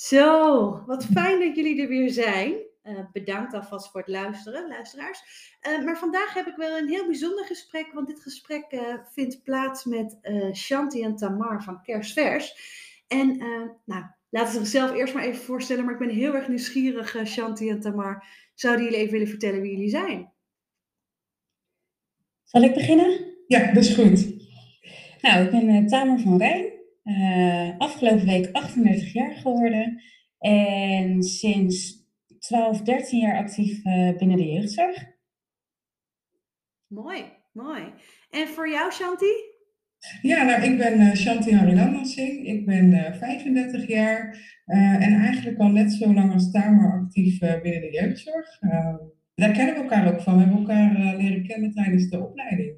Zo, wat fijn dat jullie er weer zijn. Uh, bedankt alvast voor het luisteren, luisteraars. Uh, maar vandaag heb ik wel een heel bijzonder gesprek, want dit gesprek uh, vindt plaats met Shanti en Tamar van Kersvers. En nou, laten ze zichzelf eerst maar even voorstellen, maar ik ben heel erg nieuwsgierig, Shanti en Tamar. Zouden jullie even willen vertellen wie jullie zijn? Zal ik beginnen? Ja, dat is goed. Nou, ik ben Tamar van Rijn. Uh, afgelopen week 38 jaar geworden. En sinds 12, 13 jaar actief uh, binnen de jeugdzorg. Mooi, mooi. En voor jou, Shanti? Ja, nou, ik ben uh, Shanti Singh. Ik ben 35 jaar en eigenlijk al net zo lang als Tamer actief binnen de jeugdzorg. daar kennen we elkaar ook van. We hebben elkaar leren kennen tijdens de opleiding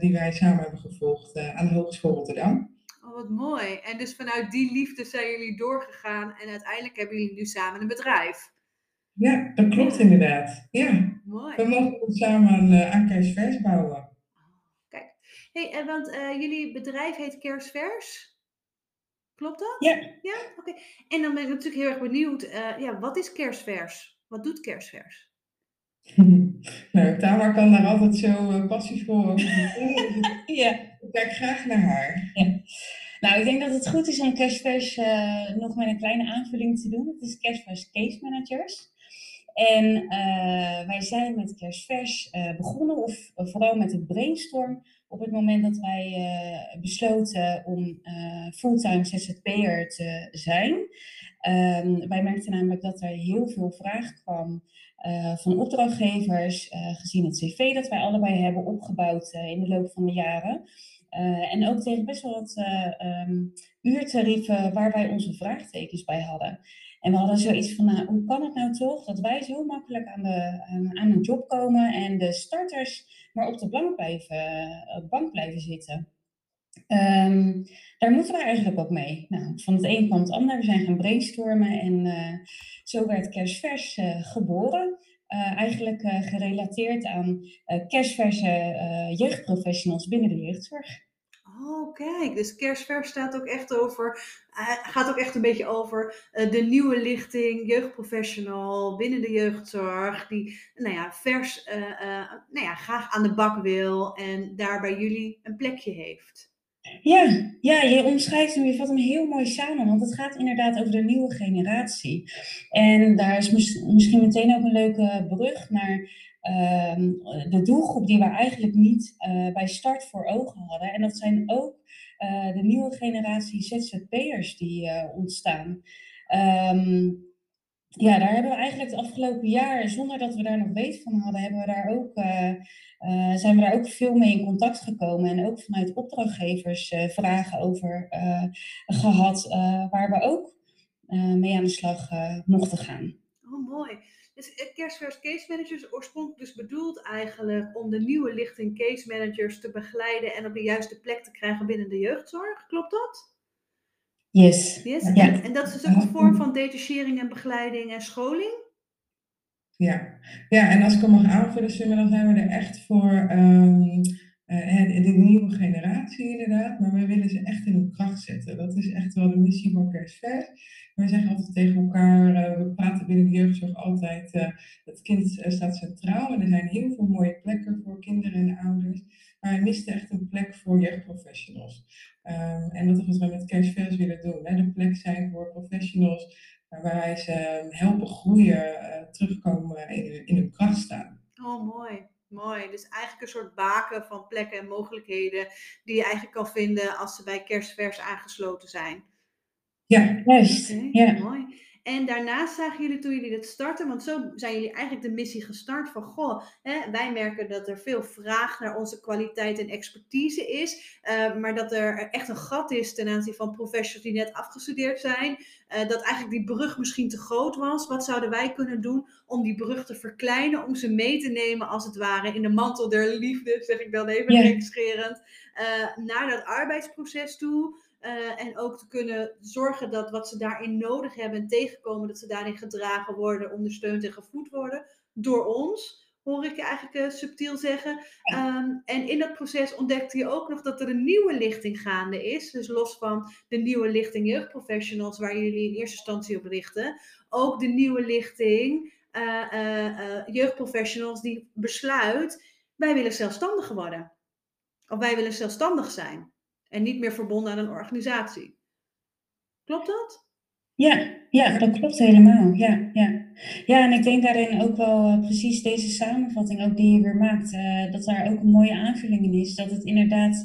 die wij samen hebben gevolgd aan de Hogeschool Rotterdam. Oh, wat mooi. En dus vanuit die liefde zijn jullie doorgegaan en uiteindelijk hebben jullie nu samen een bedrijf. Ja, dat klopt inderdaad. Ja. Mooi. We mogen samen uh, aan Kersvers bouwen. Kijk, hey, uh, want uh, jullie bedrijf heet Kersvers. Klopt dat? Ja. Ja, oké. Okay. En dan ben ik natuurlijk heel erg benieuwd, ja, wat is Kersvers? Wat doet Kersvers? nou, Tamar kan daar altijd zo passievol over vertellen. ja. Ik kijk graag naar haar. Ja. Nou, ik denk dat het goed is om Cashfresh uh, nog met een kleine aanvulling te doen. Het is Cashfresh Case Managers. En uh, wij zijn met Cashfresh uh, begonnen, of vooral met een brainstorm, op het moment dat wij besloten om fulltime ZZP'er te zijn. Um, wij merkten namelijk dat er heel veel vraag kwam van opdrachtgevers, gezien het cv dat wij allebei hebben opgebouwd in de loop van de jaren. Uh, en ook tegen best wel wat uh, um, uurtarieven waar wij onze vraagtekens bij hadden. En we hadden zoiets van, nou, hoe kan het nou toch dat wij zo makkelijk aan, de, een job komen en de starters maar op de bank blijven, de bank blijven zitten? Um, daar moeten we eigenlijk ook mee. Nou, van het een kwam het ander. We zijn gaan brainstormen en zo werd uh, geboren. Eigenlijk gerelateerd aan kerstverse jeugdprofessionals binnen de jeugdzorg. Oh, kijk, dus kerstvers staat ook echt over, gaat ook echt een beetje over de nieuwe lichting, jeugdprofessional binnen de jeugdzorg, die nou ja, vers, nou ja, graag aan de bak wil en daar bij jullie een plekje heeft. Ja, ja, je omschrijft hem, je vat hem heel mooi samen, want het gaat inderdaad over de nieuwe generatie. En daar is misschien meteen ook een leuke brug naar uh, de doelgroep die we eigenlijk niet uh, bij start voor ogen hadden. En dat zijn ook uh, de nieuwe generatie ZZP'ers die uh, ontstaan. Um, ja, daar hebben we eigenlijk het afgelopen jaar, zonder dat we daar nog weet van hadden, hebben we daar ook, uh, uh, zijn we daar ook veel mee in contact gekomen. En ook vanuit opdrachtgevers uh, vragen over gehad, waar we ook mee aan de slag mochten gaan. Oh, mooi. Dus Kerstvers Case Managers oorspronkelijk dus bedoeld eigenlijk om de nieuwe lichting case managers te begeleiden en op de juiste plek te krijgen binnen de jeugdzorg. Klopt dat? Yes. yes? Ja. En dat is dus ook een vorm van detachering en begeleiding en scholing? Ja, ja en als ik hem mag aanvullen, dan zijn we er echt voor um, uh, de nieuwe generatie inderdaad. Maar wij willen ze echt in hun kracht zetten. Dat is echt wel de missie van Kersver. Wij zeggen altijd tegen elkaar, uh, we praten binnen de jeugdzorg altijd, uh, het kind staat centraal. En er zijn heel veel mooie plekken voor kinderen en ouders. Maar hij miste echt een plek voor jeugdprofessionals. Um, en dat is wat we met Cashfairs willen doen. Hè? De plek zijn voor professionals waar wij ze ehm, helpen groeien, uh, terugkomen in, in hun kracht staan. Oh, mooi. Mooi. Dus eigenlijk een soort baken van plekken en mogelijkheden die je eigenlijk kan vinden als ze bij Kerstvers aangesloten zijn. Ja, juist. Okay, ja. Mooi. En daarnaast zagen jullie toen jullie dit starten, want zo zijn jullie eigenlijk de missie gestart van, goh, hè, wij merken dat er veel vraag naar onze kwaliteit en expertise is, uh, maar dat er echt een gat is ten aanzien van professionals die net afgestudeerd zijn, uh, dat eigenlijk die brug misschien te groot was. Wat zouden wij kunnen doen om die brug te verkleinen, om ze mee te nemen als het ware in de mantel der liefde, zeg ik dan even yeah. uh, naar dat arbeidsproces toe. Uh, en ook te kunnen zorgen dat wat ze daarin nodig hebben en tegenkomen, dat ze daarin gedragen worden, ondersteund en gevoed worden door ons. hoor ik je eigenlijk subtiel zeggen. Ehm, en in dat proces ontdekte je ook nog dat er een nieuwe lichting gaande is. Dus los van de nieuwe lichting jeugdprofessionals, waar jullie in eerste instantie op richten, ook de nieuwe lichting jeugdprofessionals die besluit, wij willen zelfstandig worden. Of wij willen zelfstandig zijn en niet meer verbonden aan een organisatie. Klopt dat? Ja, ja, dat klopt helemaal. Ja, ja. ja, en ik denk daarin ook wel uh, precies deze samenvatting ook die je weer maakt, uh, dat daar ook een mooie aanvulling in is. Dat het inderdaad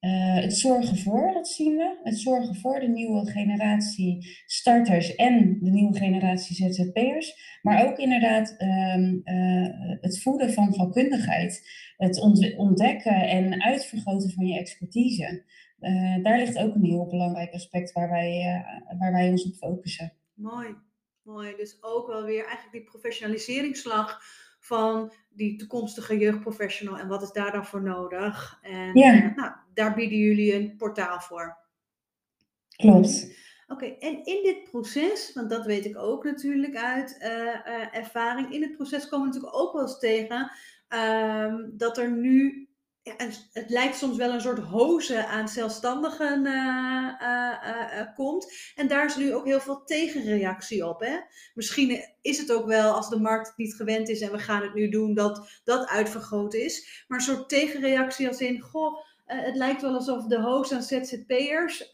uh, het zorgen voor, dat zien we. Het zorgen voor de nieuwe generatie starters en de nieuwe generatie ZZP'ers. Maar ook inderdaad um, het voeden van vakkundigheid. Het ontdekken en uitvergroten van je expertise. Uh, daar ligt ook een heel belangrijk aspect waar wij, waar wij ons op focussen. Mooi, mooi. Dus ook wel weer eigenlijk die professionaliseringsslag van die toekomstige jeugdprofessional en wat is daar dan voor nodig. En ja. uh, nou, daar bieden jullie een portaal voor. Klopt. Oké, okay, en in dit proces, want dat weet ik ook natuurlijk uit ervaring, in het proces komen we natuurlijk ook wel eens tegen um, dat er nu het lijkt soms wel een soort hoze aan zelfstandigen uh, uh, uh, komt. En daar is nu ook heel veel tegenreactie op. Hè? Misschien is het ook wel, als de markt niet gewend is en we gaan het nu doen, dat dat uitvergroot is. Maar een soort tegenreactie als in, goh, het lijkt wel alsof de host aan ZZP'ers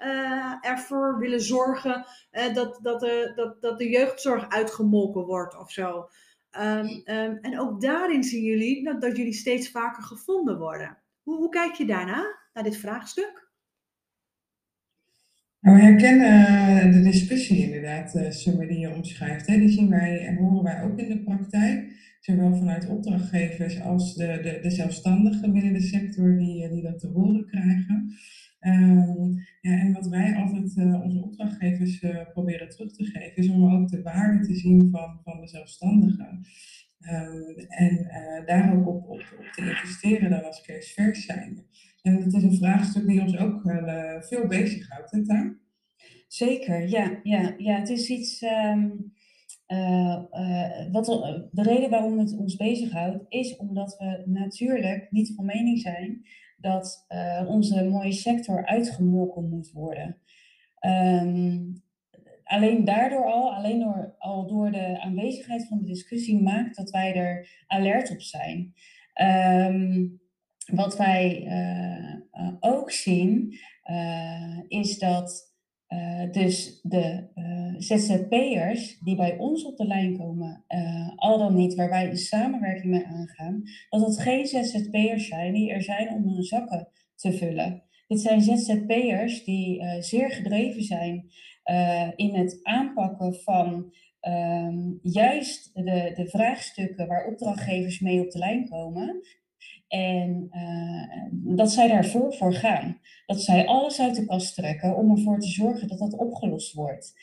ervoor willen zorgen dat, dat, de, dat, dat de jeugdzorg uitgemolken wordt of zo. Um, um, en ook daarin zien jullie dat, dat jullie steeds vaker gevonden worden. Hoe, hoe kijk je daarna, naar dit vraagstuk? Nou, we herkennen eh, de discussie inderdaad, uh, Summer, die je omschrijft. Die zien wij en horen wij ook in de praktijk. Zowel vanuit opdrachtgevers als de, de, de zelfstandigen binnen de sector die, eh, die dat te horen krijgen. Um, ja, en wat wij altijd uh, onze opdrachtgevers proberen terug te geven, is om ook de waarde te zien van, van de zelfstandigen. Um, en uh, daar ook op, op, te investeren dan als kerstvers zijn. En het is een vraagstuk die ons ook wel uh, veel bezighoudt, hè Taam? Zeker, ja, ja, ja. Het is iets. Um, uh, wat, de reden waarom het ons bezighoudt, is omdat we natuurlijk niet van mening zijn dat onze mooie sector uitgemolken moet worden. Um, alleen daardoor al, alleen door, al door de aanwezigheid van de discussie maakt dat wij er alert op zijn. Um, wat wij uh, uh, ook zien uh, is dat dus de ZZP'ers die bij ons op de lijn komen, al dan niet waar wij een samenwerking mee aangaan, dat het geen ZZP'ers zijn die er zijn om hun zakken te vullen. Dit zijn ZZP'ers die zeer gedreven zijn uh, in het aanpakken van um, juist de, de vraagstukken waar opdrachtgevers mee op de lijn komen. En uh, dat zij daarvoor voor gaan. Dat zij alles uit de kast trekken om ervoor te zorgen dat dat opgelost wordt.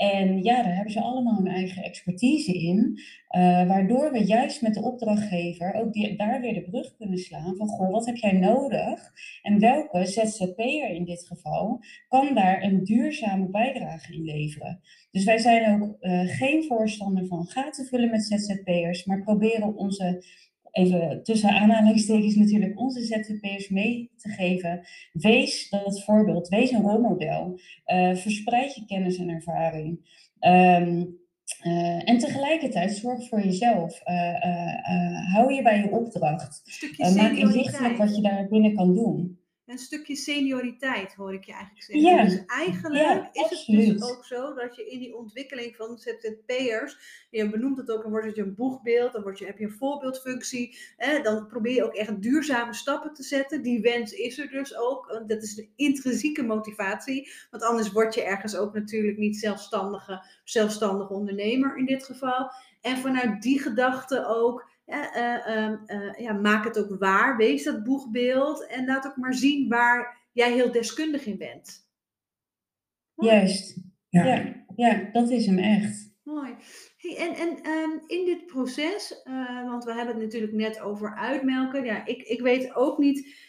En ja, daar hebben ze allemaal hun eigen expertise in, uh, waardoor we juist met de opdrachtgever ook die, daar weer de brug kunnen slaan van, goh, wat heb jij nodig? En welke ZZP'er in dit geval kan daar een duurzame bijdrage in leveren? Dus wij zijn ook uh, geen voorstander van gaten vullen met ZZP'ers, maar proberen onze even tussen aanhalingstekens natuurlijk onze ZZP'ers mee te geven. Wees dat voorbeeld, wees een rolmodel. Uh, verspreid je kennis en ervaring. Um, uh, en tegelijkertijd zorg voor jezelf. Uh, hou je bij je opdracht. maak inzichtelijk wat je daar binnen kan doen een stukje senioriteit, hoor ik je eigenlijk zeggen. Ja. Dus eigenlijk is het dus ook zo dat je in die ontwikkeling van ZZP'ers, je benoemt het ook, dan wordt het je een boegbeeld, dan word je, heb je een voorbeeldfunctie, hè, dan probeer je ook echt duurzame stappen te zetten. Die wens is er dus ook, dat is de intrinsieke motivatie, want anders word je ergens ook natuurlijk niet zelfstandige, zelfstandige ondernemer in dit geval. En vanuit die gedachte ook ja, maak het ook waar. Wees dat boegbeeld. En laat ook maar zien waar jij heel deskundig in bent. Juist. Ja. ja. Ja, dat is hem echt. Mooi. Hey, en en um, in dit proces, uh, want we hebben het natuurlijk net over uitmelken. Ja, ik, ik weet ook niet.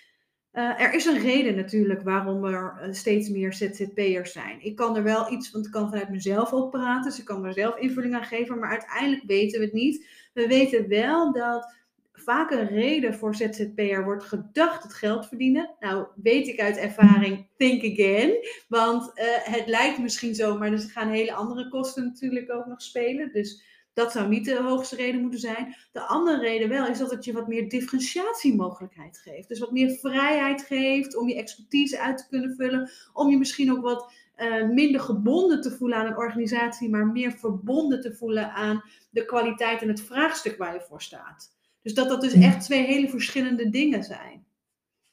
Uh, er is een reden natuurlijk waarom er steeds meer ZZP'ers zijn. Ik kan er wel iets, want ik kan vanuit mezelf ook praten, dus ik kan er zelf invulling aan geven, maar uiteindelijk weten we het niet. We weten wel dat vaak een reden voor ZZP'er wordt gedacht het geld verdienen. Nou, weet ik uit ervaring, think again. Want uh, het lijkt misschien zo, maar er gaan hele andere kosten natuurlijk ook nog spelen. Dus dat zou niet de hoogste reden moeten zijn. De andere reden wel is dat het je wat meer differentiatiemogelijkheid geeft. Dus wat meer vrijheid geeft om je expertise uit te kunnen vullen. Om je misschien ook wat uh, minder gebonden te voelen aan een organisatie, maar meer verbonden te voelen aan de kwaliteit en het vraagstuk waar je voor staat. Dus dat dat dus echt twee hele verschillende dingen zijn.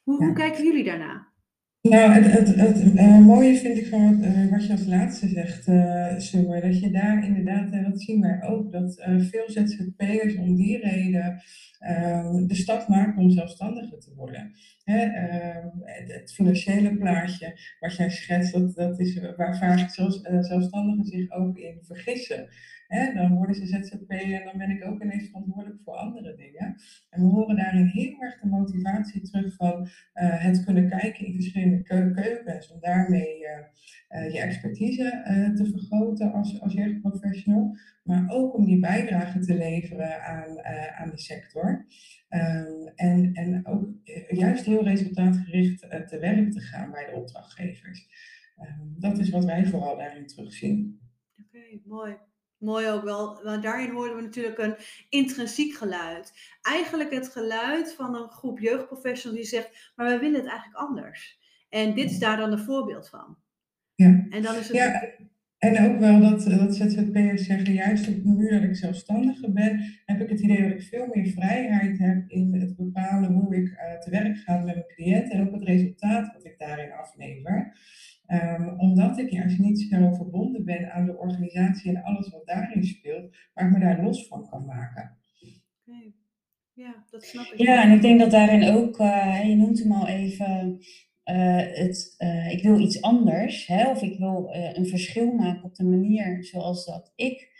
Hoe, hoe kijken jullie daarna? Nou, het, het, het uh, mooie vind ik van uh, wat je als laatste zegt, uh, dat je daar inderdaad, en dat zien wij ook, dat veel ZZP'ers om die reden ehm, de stap maken om zelfstandiger te worden. Hè, ehm, het, het, financiële plaatje wat jij schetst, dat, dat is waar vaak zelfstandigen zich ook in vergissen. Dan worden ze ZZP en dan ben ik ook ineens verantwoordelijk voor andere dingen. En we horen daarin heel erg de motivatie terug van uh, het kunnen kijken in verschillende keukens. Om daarmee uh, uh, je expertise te vergroten als, als jeugdprofessional. Maar ook om die bijdrage te leveren aan, aan de sector. Um, en, en ook juist heel resultaatgericht te werk te gaan bij de opdrachtgevers. Um, dat is wat wij vooral daarin terugzien. Oké, mooi. Mooi ook wel, want daarin hoorden we natuurlijk een intrinsiek geluid. Eigenlijk het geluid van een groep jeugdprofessionals die zegt, maar wij willen het eigenlijk anders. En dit is daar dan een voorbeeld van. Ja, en, dan is het ja. en ook wel dat, dat ZZP'ers zeggen, juist nu dat ik zelfstandige ben, heb ik het idee dat ik veel meer vrijheid heb in het bepalen hoe ik uh, te werk ga met mijn cliënt en ook het resultaat wat ik daarin aflever. Um, omdat ik juist niet zo verbonden ben aan de organisatie en alles wat daarin speelt, waar ik me daar los van kan maken. Okay. Ja, dat snap ik. Ja, en ik denk dat daarin ook, uh, je noemt hem al even, uh, het, uh, ik wil iets anders, hè, of ik wil een verschil maken op de manier zoals dat ik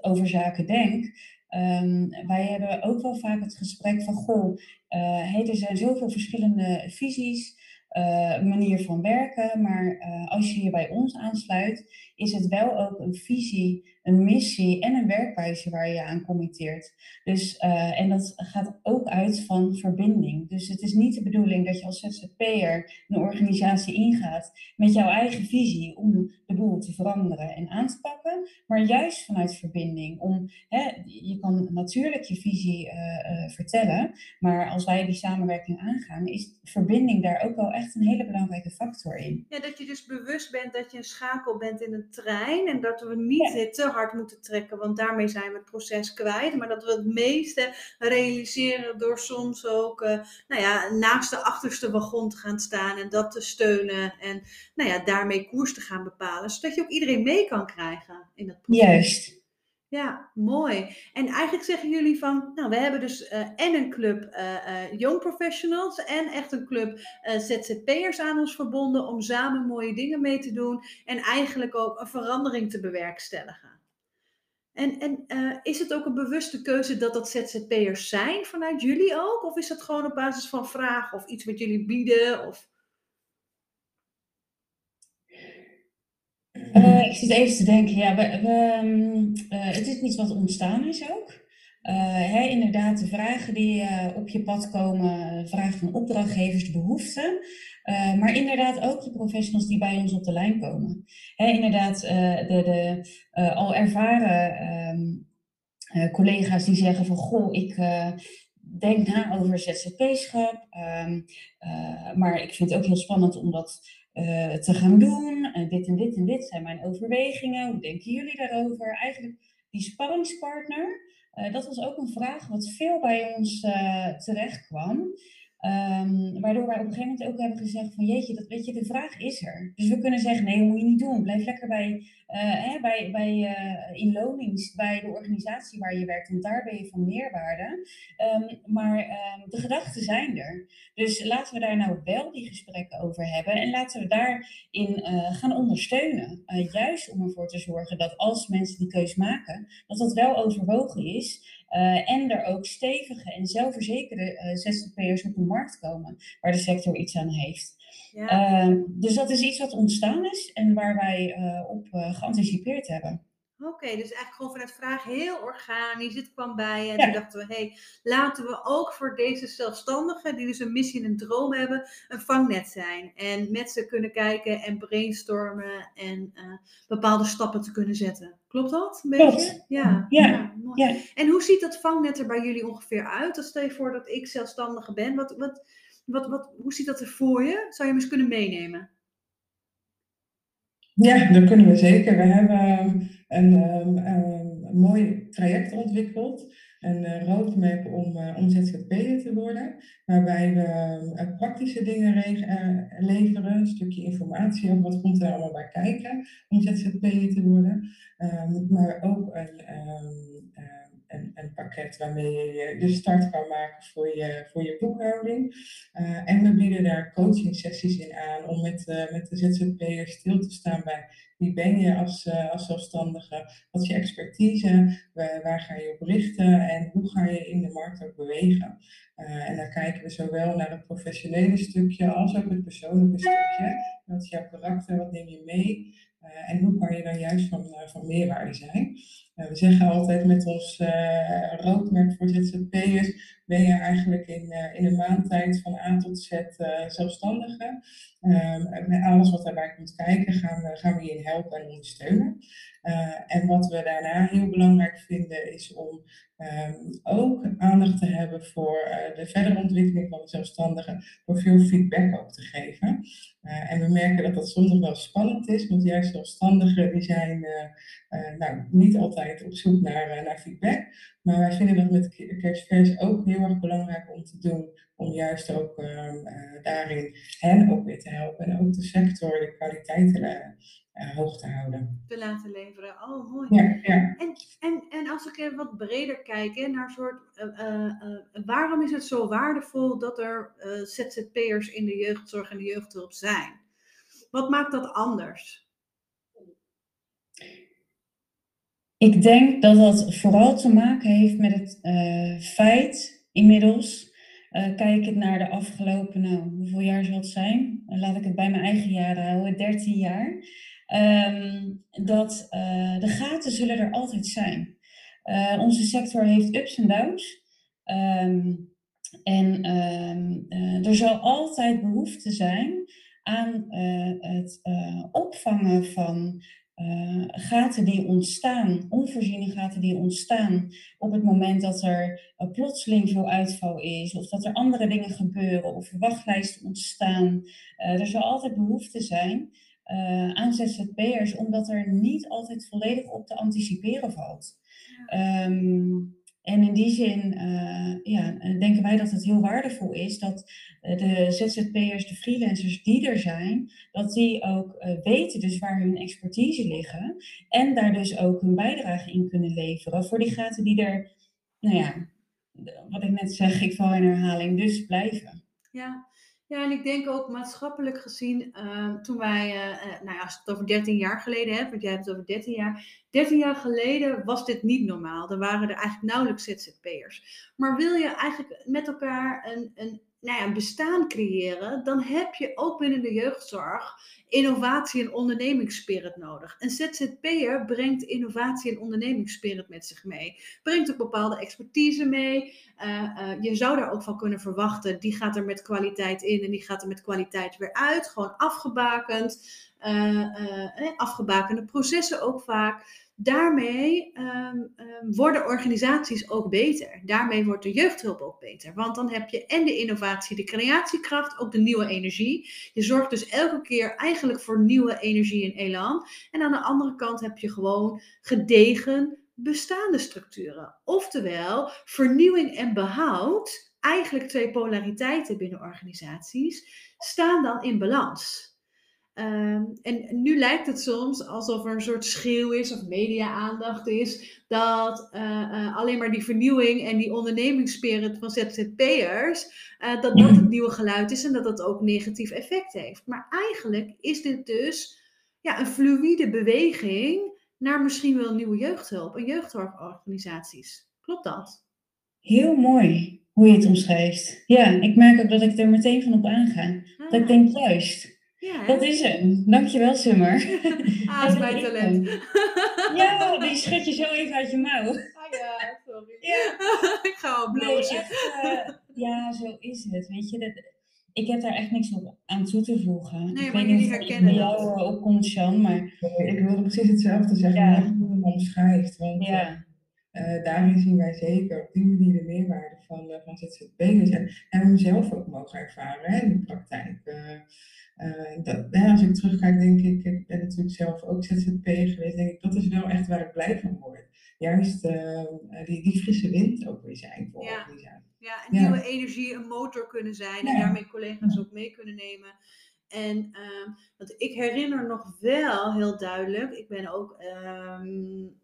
over zaken denk. Um, wij hebben ook wel vaak het gesprek van, goh, hey, er zijn zoveel verschillende visies. Uh, manier van werken. Maar uh, als je je bij ons aansluit, is het wel ook een visie, een missie en een werkwijze waar je aan committeert. Dus, uh, en dat gaat ook uit van verbinding. Dus het is niet de bedoeling dat je als ZZP'er een organisatie ingaat met jouw eigen visie om de boel te veranderen en aan te pakken, maar juist vanuit verbinding. Om, hè, je kan natuurlijk je visie vertellen, maar als wij die samenwerking aangaan, is verbinding daar ook wel echt een hele belangrijke factor in. Ja, dat je dus bewust bent dat je een schakel bent in een trein en dat we niet te hard moeten trekken, want daarmee zijn we het proces kwijt. Maar dat we het meeste realiseren door soms ook uh, nou ja, naast de achterste wagon te gaan staan en dat te steunen en nou ja, daarmee koers te gaan bepalen, zodat je ook iedereen mee kan krijgen in het proces. Juist. Ja, mooi. En eigenlijk zeggen jullie van, nou, we hebben dus uh, en een club uh, uh, young professionals en echt een club ZZP'ers aan ons verbonden om samen mooie dingen mee te doen en eigenlijk ook een verandering te bewerkstelligen. En, en is het ook een bewuste keuze dat dat ZZP'ers zijn vanuit jullie ook? Of is dat gewoon op basis van vragen of iets wat jullie bieden? Of... Uh, ik zit even te denken, ja, we, we, uh, het is iets wat ontstaan is ook. Uh, hè, inderdaad, de vragen die op je pad komen, vragen van opdrachtgevers, de behoeften. maar inderdaad ook de professionals die bij ons op de lijn komen. Hè, inderdaad, de, de al ervaren um, collega's die zeggen van, goh, ik denk na over ZZP-schap. Um, maar ik vind het ook heel spannend om dat uh, te gaan doen. Uh, dit en dit en dit zijn mijn overwegingen. Hoe denken jullie daarover? Eigenlijk die spanningspartner, uh, dat was ook een vraag wat veel bij ons terecht kwam. Um, waardoor wij op een gegeven moment ook hebben gezegd van jeetje, dat, weet je, de vraag is er. Dus we kunnen zeggen, nee, dat moet je niet doen. Blijf lekker bij, uh, hè, bij, bij uh, in lonings, bij de organisatie waar je werkt, want daar ben je van meerwaarde. Um, maar um, de gedachten zijn er. Dus laten we daar nou wel die gesprekken over hebben en laten we daarin uh, gaan ondersteunen. juist om ervoor te zorgen dat als mensen die keus maken, dat dat wel overwogen is. Uh, en er ook stevige en zelfverzekerde uh, ZZP'ers op de markt komen, waar de sector iets aan heeft. Ja. Uh, dus dat is iets wat ontstaan is en waar wij uh, op geanticipeerd hebben. Oké, dus eigenlijk gewoon vanuit vraag heel organisch. Dit kwam bij en toen dachten we, hé, hey, laten we ook voor deze zelfstandigen, die dus een missie en een droom hebben, een vangnet zijn. En met ze kunnen kijken en brainstormen en uh, bepaalde stappen te kunnen zetten. Klopt dat? Een beetje? Ja. Ja. ja, ja. En hoe ziet dat vangnet er bij jullie ongeveer uit? Stel je voor dat ik zelfstandige ben. Wat, wat, wat, wat, hoe ziet dat er voor je? Zou je me eens kunnen meenemen? Ja, dat kunnen we zeker. We hebben ehm, een, um, een mooi traject ontwikkeld, een uh, roadmap om, uh, om ZZP'er te worden, waarbij we uh, praktische dingen leveren, een stukje informatie over wat komt er allemaal bij kijken om ZZP'er te worden, maar ook een een, een, pakket waarmee je de start kan maken voor je, voor je boekhouding. Uh, en we bieden daar coaching sessies in aan om met, uh, met de ZZP'er stil te staan bij wie ben je als, uh, als zelfstandige, wat is je expertise, waar ga je op richten en hoe ga je in de markt ook bewegen. en dan kijken we zowel naar het professionele stukje als ook het persoonlijke stukje. Wat is jouw karakter, wat neem je mee? Uh, en hoe kan je dan juist van, uh, van meerwaarde zijn? Uh, we zeggen altijd met ons roadmap voor ZZP'ers ben je eigenlijk in, in een maand tijd van A tot Z zelfstandige. Um, met alles wat daarbij komt kijken gaan we, gaan we je helpen en ondersteunen. En wat we daarna heel belangrijk vinden is om um, ook aandacht te hebben voor de verdere ontwikkeling van de zelfstandigen, door veel feedback ook te geven. Uh, en we merken dat dat soms nog wel spannend is, want juist zelfstandigen die zijn nou, niet altijd op zoek naar, naar feedback. Maar wij vinden dat met Kerstvers ook heel erg belangrijk om te doen, om juist ook ehm, daarin hen ook weer te helpen en ook de sector de kwaliteiten hoog te houden. Te laten leveren. Oh, mooi. Ja, ja. En, en, en als ik even wat breder kijk hè, naar soort, waarom is het zo waardevol dat er ZZP'ers in de jeugdzorg en de jeugdhulp zijn? Wat maakt dat anders? Ik denk dat dat vooral te maken heeft met het uh, feit inmiddels, uh, kijkend naar de afgelopen, nou, hoeveel jaar zal het zijn? laat ik het bij mijn eigen jaren houden, 13 jaar. Um, dat uh, de gaten zullen er altijd zijn. onze sector heeft ups en downs. Um, en um, er zal altijd behoefte zijn aan het opvangen van gaten die ontstaan, onvoorziene gaten die ontstaan op het moment dat er plotseling veel uitval is, of dat er andere dingen gebeuren, of wachtlijsten ontstaan. Er zal altijd behoefte zijn aan ZZP'ers, omdat er niet altijd volledig op te anticiperen valt. Um, en in die zin uh, ja, denken wij dat het heel waardevol is dat uh, de ZZP'ers, de freelancers die er zijn, dat die ook uh, weten dus waar hun expertise liggen en daar dus ook hun bijdrage in kunnen leveren voor die gaten die er, nou ja, wat ik net zeg, ik val in herhaling, dus blijven. Ja, ja, en ik denk ook maatschappelijk gezien, uh, toen wij, uh, nou ja, als het over 13 jaar geleden hebt, want jij hebt het over 13 jaar. 13 jaar geleden was dit niet normaal. Er waren er eigenlijk nauwelijks ZZP'ers. Maar wil je eigenlijk met elkaar een, een nou ja, een bestaan creëren, dan heb je ook binnen de jeugdzorg innovatie en ondernemingsspirit nodig. Een ZZP'er brengt innovatie en ondernemingsspirit met zich mee. Brengt ook bepaalde expertise mee. Uh, uh, je zou daar ook van kunnen verwachten, die gaat er met kwaliteit in en die gaat er met kwaliteit weer uit. Gewoon afgebakend. Uh, afgebakende processen ook vaak daarmee um, um, worden organisaties ook beter. Daarmee wordt de jeugdhulp ook beter. Want dan heb je en de innovatie, de creatiekracht, ook de nieuwe energie. Je zorgt dus elke keer eigenlijk voor nieuwe energie en elan. En aan de andere kant heb je gewoon gedegen bestaande structuren. Oftewel, vernieuwing en behoud, eigenlijk twee polariteiten binnen organisaties, staan dan in balans. Um, en nu lijkt het soms alsof er een soort schreeuw is of media-aandacht is, dat uh, uh, alleen maar die vernieuwing en die ondernemingsspirit van ZZP'ers, uh, dat dat het nieuwe geluid is en dat dat ook negatief effect heeft. Maar eigenlijk is dit dus ja, een fluïde beweging naar misschien wel nieuwe jeugdhulp en jeugdzorgorganisaties. Klopt dat? Heel mooi hoe je het omschrijft. Ja, ik merk ook dat ik er meteen van op aanga. Ah. Dat ik denk juist. Ja, dat is hem. Dankjewel, Summer. Ah, is mijn talent. Ja, die schud je zo even uit je mouw. Ah ja, sorry. Ja. ik ga al Nee, blozen. echt, eh, ja, zo is het. Weet je, dat, ik heb daar echt niks op aan toe te voegen. Nee, ik maar weet niet jullie of het herkennen bij dat. jou opkomt, Sjan, maar Ik wilde precies hetzelfde zeggen, Ja. maar hoe je hem omschrijft. Want eh, ja. eh, daarin zien wij zeker op die manier de meerwaarde van, eh, van ZZP'ers. En hebben we hem zelf ook mogen ervaren hè, in de praktijk. Eh, dat, als ik terugkijk, denk ik, ik ben natuurlijk zelf ook ZZP'er geweest, denk ik, dat is wel echt waar ik blij van word. Juist eh, die, die frisse wind ook weer zijn voor Ja. organisaties. Ja, en Ja. nieuwe energie een motor kunnen zijn en Ja. daarmee collega's ook mee kunnen nemen. En want ik herinner nog wel heel duidelijk, ik ben ook, ehm,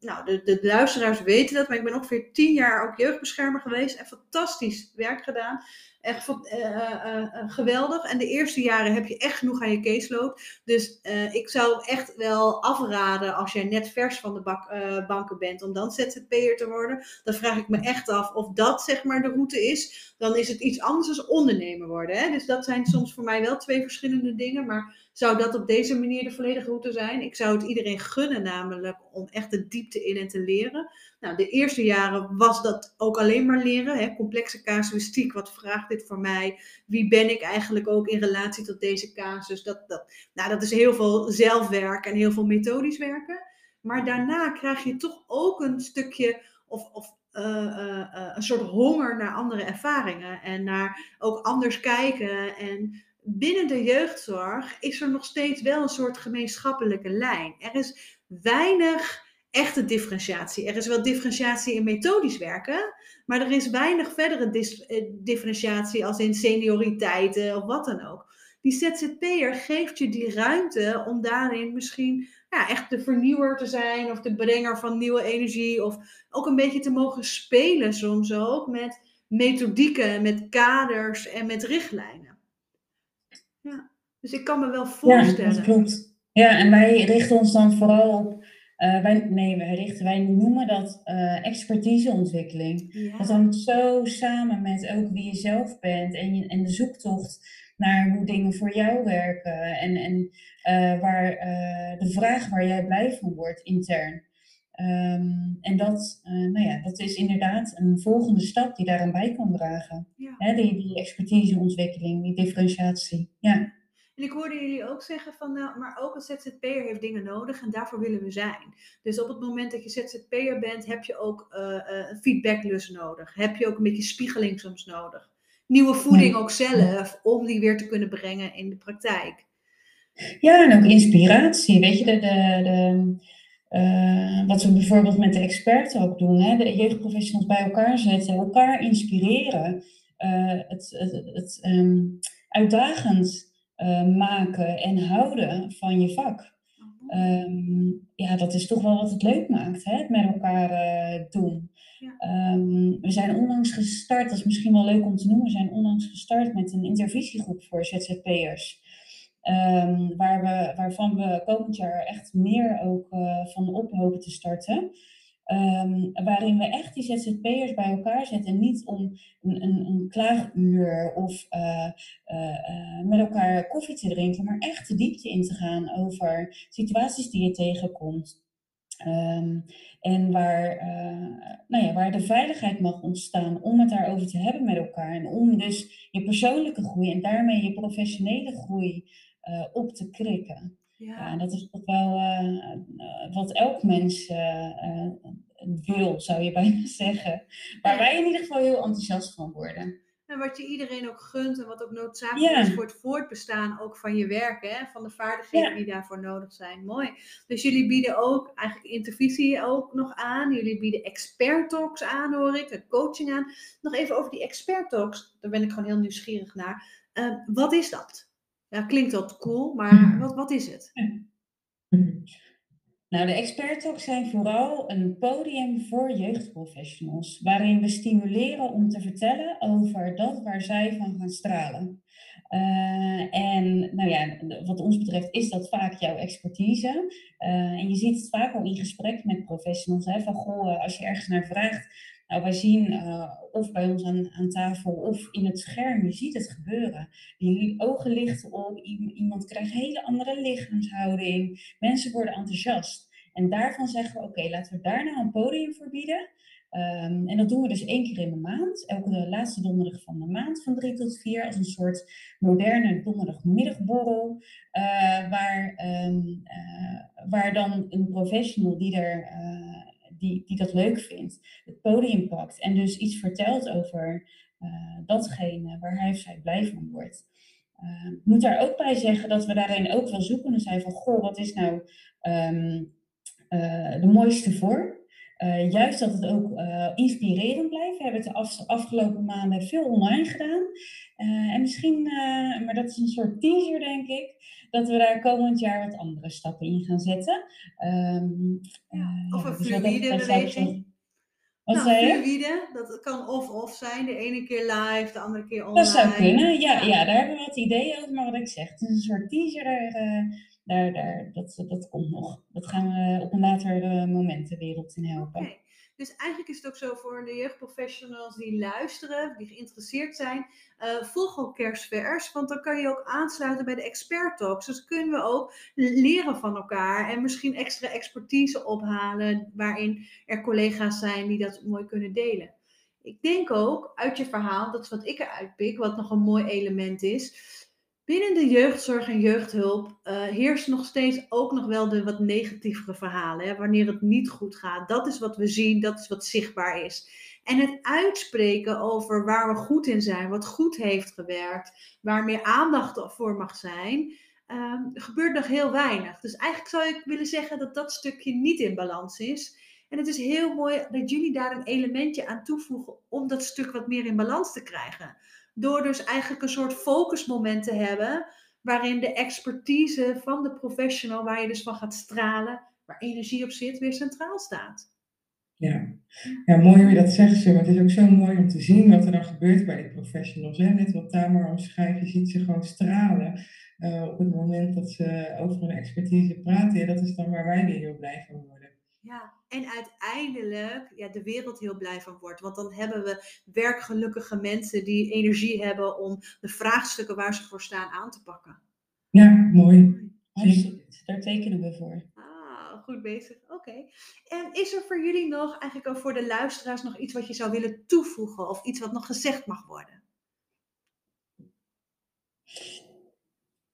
nou de, de luisteraars weten dat, maar ik ben ongeveer tien jaar ook jeugdbeschermer geweest en fantastisch werk gedaan. Echt eh, eh, eh, geweldig. En de eerste jaren heb je echt genoeg aan je caseload. Dus ik zou echt wel afraden als jij net vers van de banken bent om dan ZZP'er te worden. Dan vraag ik me echt af of dat zeg maar de route is. Dan is het iets anders dan ondernemer worden. Hè? Dus dat zijn soms voor mij wel twee verschillende dingen. Maar zou dat op deze manier de volledige route zijn? Ik zou het iedereen gunnen namelijk om echt de diepte in en te leren. Nou, de eerste jaren was dat ook alleen maar leren. Hè? Complexe casuïstiek, wat vraagt dit voor mij? Wie ben ik eigenlijk ook in relatie tot deze casus? Dat, dat, nou, dat is heel veel zelfwerk en heel veel methodisch werken. Maar daarna krijg je toch ook een stukje of, of eh, eh, eh, een soort honger naar andere ervaringen en naar ook anders kijken. En binnen de jeugdzorg is er nog steeds wel een soort gemeenschappelijke lijn. Er is weinig echte differentiatie. Er is wel differentiatie in methodisch werken, maar er is weinig verdere eh, differentiatie als in senioriteiten of wat dan ook. Die ZZP'er geeft je die ruimte om daarin misschien ja, echt de vernieuwer te zijn of de brenger van nieuwe energie of ook een beetje te mogen spelen soms ook met methodieken, met kaders en met richtlijnen. Ja, dus ik kan me wel Ja, voorstellen. dat klopt. Ja, en wij richten ons dan vooral op, eh, wij, nee, wij, richten, wij noemen dat eh, expertiseontwikkeling. Ja. Dat hangt zo samen met ook wie je zelf bent en, je, en de zoektocht naar hoe dingen voor jou werken. En, en eh, waar, de vraag waar jij blij van wordt intern. Ehm, en dat, eh, nou ja, dat is inderdaad een volgende stap die daaraan bij kan dragen. Ja. Die, die expertiseontwikkeling, die differentiatie. Ja. En ik hoorde jullie ook zeggen van, nou, maar ook een ZZP'er heeft dingen nodig en daarvoor willen we zijn. Dus op het moment dat je ZZP'er bent, heb je ook eh, eh, een feedbacklus nodig. Heb je ook een beetje spiegeling soms nodig. Nieuwe voeding ook zelf, om die weer te kunnen brengen in de praktijk. Ja, en ook inspiratie. Weet je, de, de, de, eh, wat we bijvoorbeeld met de experten ook doen, hè, de jeugdprofessionals bij elkaar zetten, elkaar inspireren, eh, het, het, het ehm, uitdagend eh, maken en houden van je vak. Ehm, ja, dat is toch wel wat het leuk maakt, hè? het met elkaar doen. Ja. Ehm, we zijn onlangs gestart, dat is misschien wel leuk om te noemen, we zijn onlangs gestart met een intervisiegroep voor ZZP'ers. Ehm, waar we, waarvan we komend jaar echt meer ook eh, van op hopen te starten. Ehm, waarin we echt die ZZP'ers bij elkaar zetten. Niet om een, een, een klaaguur of eh, eh, met elkaar koffie te drinken, maar echt de diepte in te gaan over situaties die je tegenkomt. Ehm, en waar, nou ja, waar de veiligheid mag ontstaan om het daarover te hebben met elkaar. En om dus je persoonlijke groei en daarmee je professionele groei eh, op te krikken. Ja, en dat is toch wel eh, eh, wat elk mens eh, eh, wil, zou je bijna zeggen. Waar wij in ieder geval heel enthousiast van worden. En wat je iedereen ook gunt en wat ook noodzakelijk Ja. is voor het voortbestaan ook van je werk, hè? van de vaardigheden Ja. die daarvoor nodig zijn. Mooi. Dus jullie bieden ook eigenlijk intervisie ook nog aan. Jullie bieden expert talks aan, hoor ik, en coaching aan. Nog even over die expert talks, daar ben ik gewoon heel nieuwsgierig naar. Eh, wat is dat? Ja, klinkt wat cool, maar Hmm. wat, wat is het? Nou, de expert talks zijn vooral een podium voor jeugdprofessionals, waarin we stimuleren om te vertellen over dat waar zij van gaan stralen. Eh, en nou ja, wat ons betreft is dat vaak jouw expertise. Eh, en je ziet het vaak al in gesprek met professionals, hè, van goh, eh, als je ergens naar vraagt, nou wij zien eh, of bij ons aan, aan tafel of in het scherm, je ziet het gebeuren. Die ogen lichten op, iemand krijgt hele andere lichaamshouding, mensen worden enthousiast. En daarvan zeggen we, oké, laten we daar nou een podium voor bieden. Ehm, en dat doen we dus één keer in de maand, elke laatste donderdag van de maand van drie tot vier, als een soort moderne donderdagmiddagborrel, uh, waar, um, uh, waar dan een professional die, er, die, die dat leuk vindt, het podium pakt en dus iets vertelt over datgene waar hij of zij blij van wordt. Ik moet daar ook bij zeggen dat we daarin ook wel zoekende zijn van, goh, wat is nou um, de mooiste vorm? Uh, juist dat het ook uh, inspirerend blijft. We hebben het de af, afgelopen maanden veel online gedaan. Uh, en misschien, maar dat is een soort teaser denk ik, dat we daar komend jaar wat andere stappen in gaan zetten. Um, ja, of een dus fluïde beweging. Wat nou, zei je? Fluïde, dat kan of-of zijn. De ene keer live, de andere keer online. Dat zou kunnen, ja, ja. daar hebben we wat ideeën over. Maar wat ik zeg, het is een soort teaser. Daar, daar, daar, dat, dat komt nog. Dat gaan we op een later uh, moment de wereld in helpen. Dus eigenlijk is het ook zo voor de jeugdprofessionals die luisteren, die geïnteresseerd zijn, uh, volg ook kerstvers, want dan kan je ook aansluiten bij de expert talks. Dus kunnen we ook leren van elkaar en misschien extra expertise ophalen waarin er collega's zijn die dat mooi kunnen delen. Ik denk ook uit je verhaal, dat is wat ik eruit pik, wat nog een mooi element is Binnen de jeugdzorg en jeugdhulp uh, heerst nog steeds ook nog wel de wat negatievere verhalen. Hè, wanneer het niet goed gaat. Dat is wat we zien, dat is wat zichtbaar is. En het uitspreken over waar we goed in zijn, wat goed heeft gewerkt, waar meer aandacht voor mag zijn, uh, gebeurt nog heel weinig. Dus eigenlijk zou ik willen zeggen dat dat stukje niet in balans is. En het is heel mooi dat jullie daar een elementje aan toevoegen om dat stuk wat meer in balans te krijgen. Door dus eigenlijk een soort focusmoment te hebben, waarin de expertise van de professional, waar je dus van gaat stralen, waar energie op zit, weer centraal staat. Ja. ja, mooi hoe je dat zegt, maar het is ook zo mooi om te zien wat er dan gebeurt bij die professionals. Net wat Tamer omschrijft, je ziet ze gewoon stralen uh, op het moment dat ze over hun expertise praten. Ja, dat is dan waar wij weer heel blij van worden. Ja, en uiteindelijk ja, de wereld heel blij van wordt. Want dan hebben we werkgelukkige mensen die energie hebben om de vraagstukken waar ze voor staan aan te pakken. Ja, mooi. Daar tekenen we voor. Ah, goed bezig. Oké. En is er voor jullie nog, eigenlijk ook voor de luisteraars, nog iets wat je zou willen toevoegen? Of iets wat nog gezegd mag worden?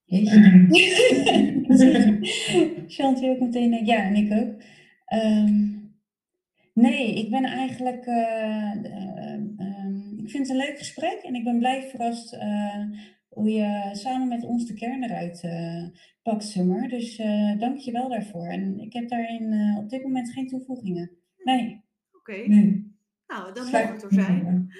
Chantal ook meteen, ja, en ik ook. Um, nee, ik ben eigenlijk. Uh, um, ik vind het een leuk gesprek en ik ben blij verrast uh, hoe je samen met ons de kern eruit uh, pakt, Summer. Dus dank je wel daarvoor. En ik heb daarin op dit moment geen toevoegingen. Nee. Oké. Okay. Nee. Nou, dat mag het er zijn.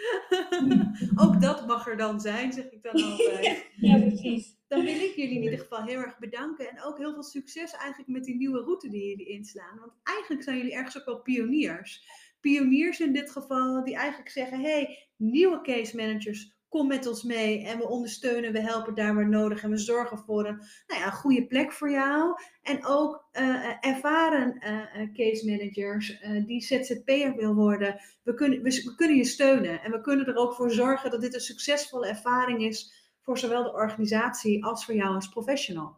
Ook dat mag er dan zijn, zeg ik dan altijd. ja, precies. Dan wil ik jullie in ieder geval heel erg bedanken. En ook heel veel succes eigenlijk met die nieuwe route die jullie inslaan. Want eigenlijk zijn jullie ergens ook wel pioniers. Pioniers in dit geval, die eigenlijk zeggen: hey, nieuwe case managers kom met ons mee en we ondersteunen, we helpen daar waar nodig en we zorgen voor een nou ja, goede plek voor jou. En ook uh, ervaren uh, case managers die ZZP'er wil worden, we kunnen, we, kunnen je steunen en we kunnen er ook voor zorgen dat dit een succesvolle ervaring is voor zowel de organisatie als voor jou als professional.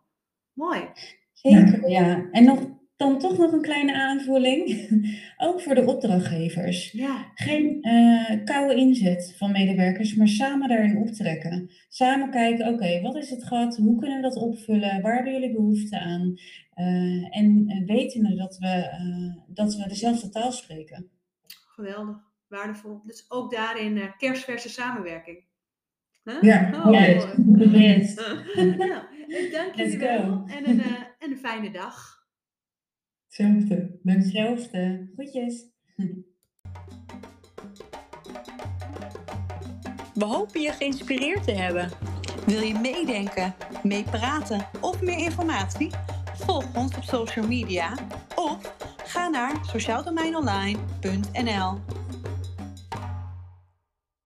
Mooi. Zeker, ja. En nog dan toch nog een kleine aanvulling. Ook voor de opdrachtgevers. Ja. Geen uh, koude inzet van medewerkers, maar samen daarin optrekken. Samen kijken, oké, wat is het gat? Hoe kunnen we dat opvullen? Waar hebben jullie behoefte aan? Uh, en weten dat we, uh, dat we dezelfde taal spreken. Geweldig, waardevol. Dus ook daarin kerstverse samenwerking. Huh? Ja, oh, yes. yes. nou, dank jullie wel en een, en een fijne dag. Hetzelfde. Hetzelfde. Goedjes. We hopen je geïnspireerd te hebben. Wil je meedenken, meepraten of meer informatie? Volg ons op social media of ga naar sociaaldomeinonline.nl.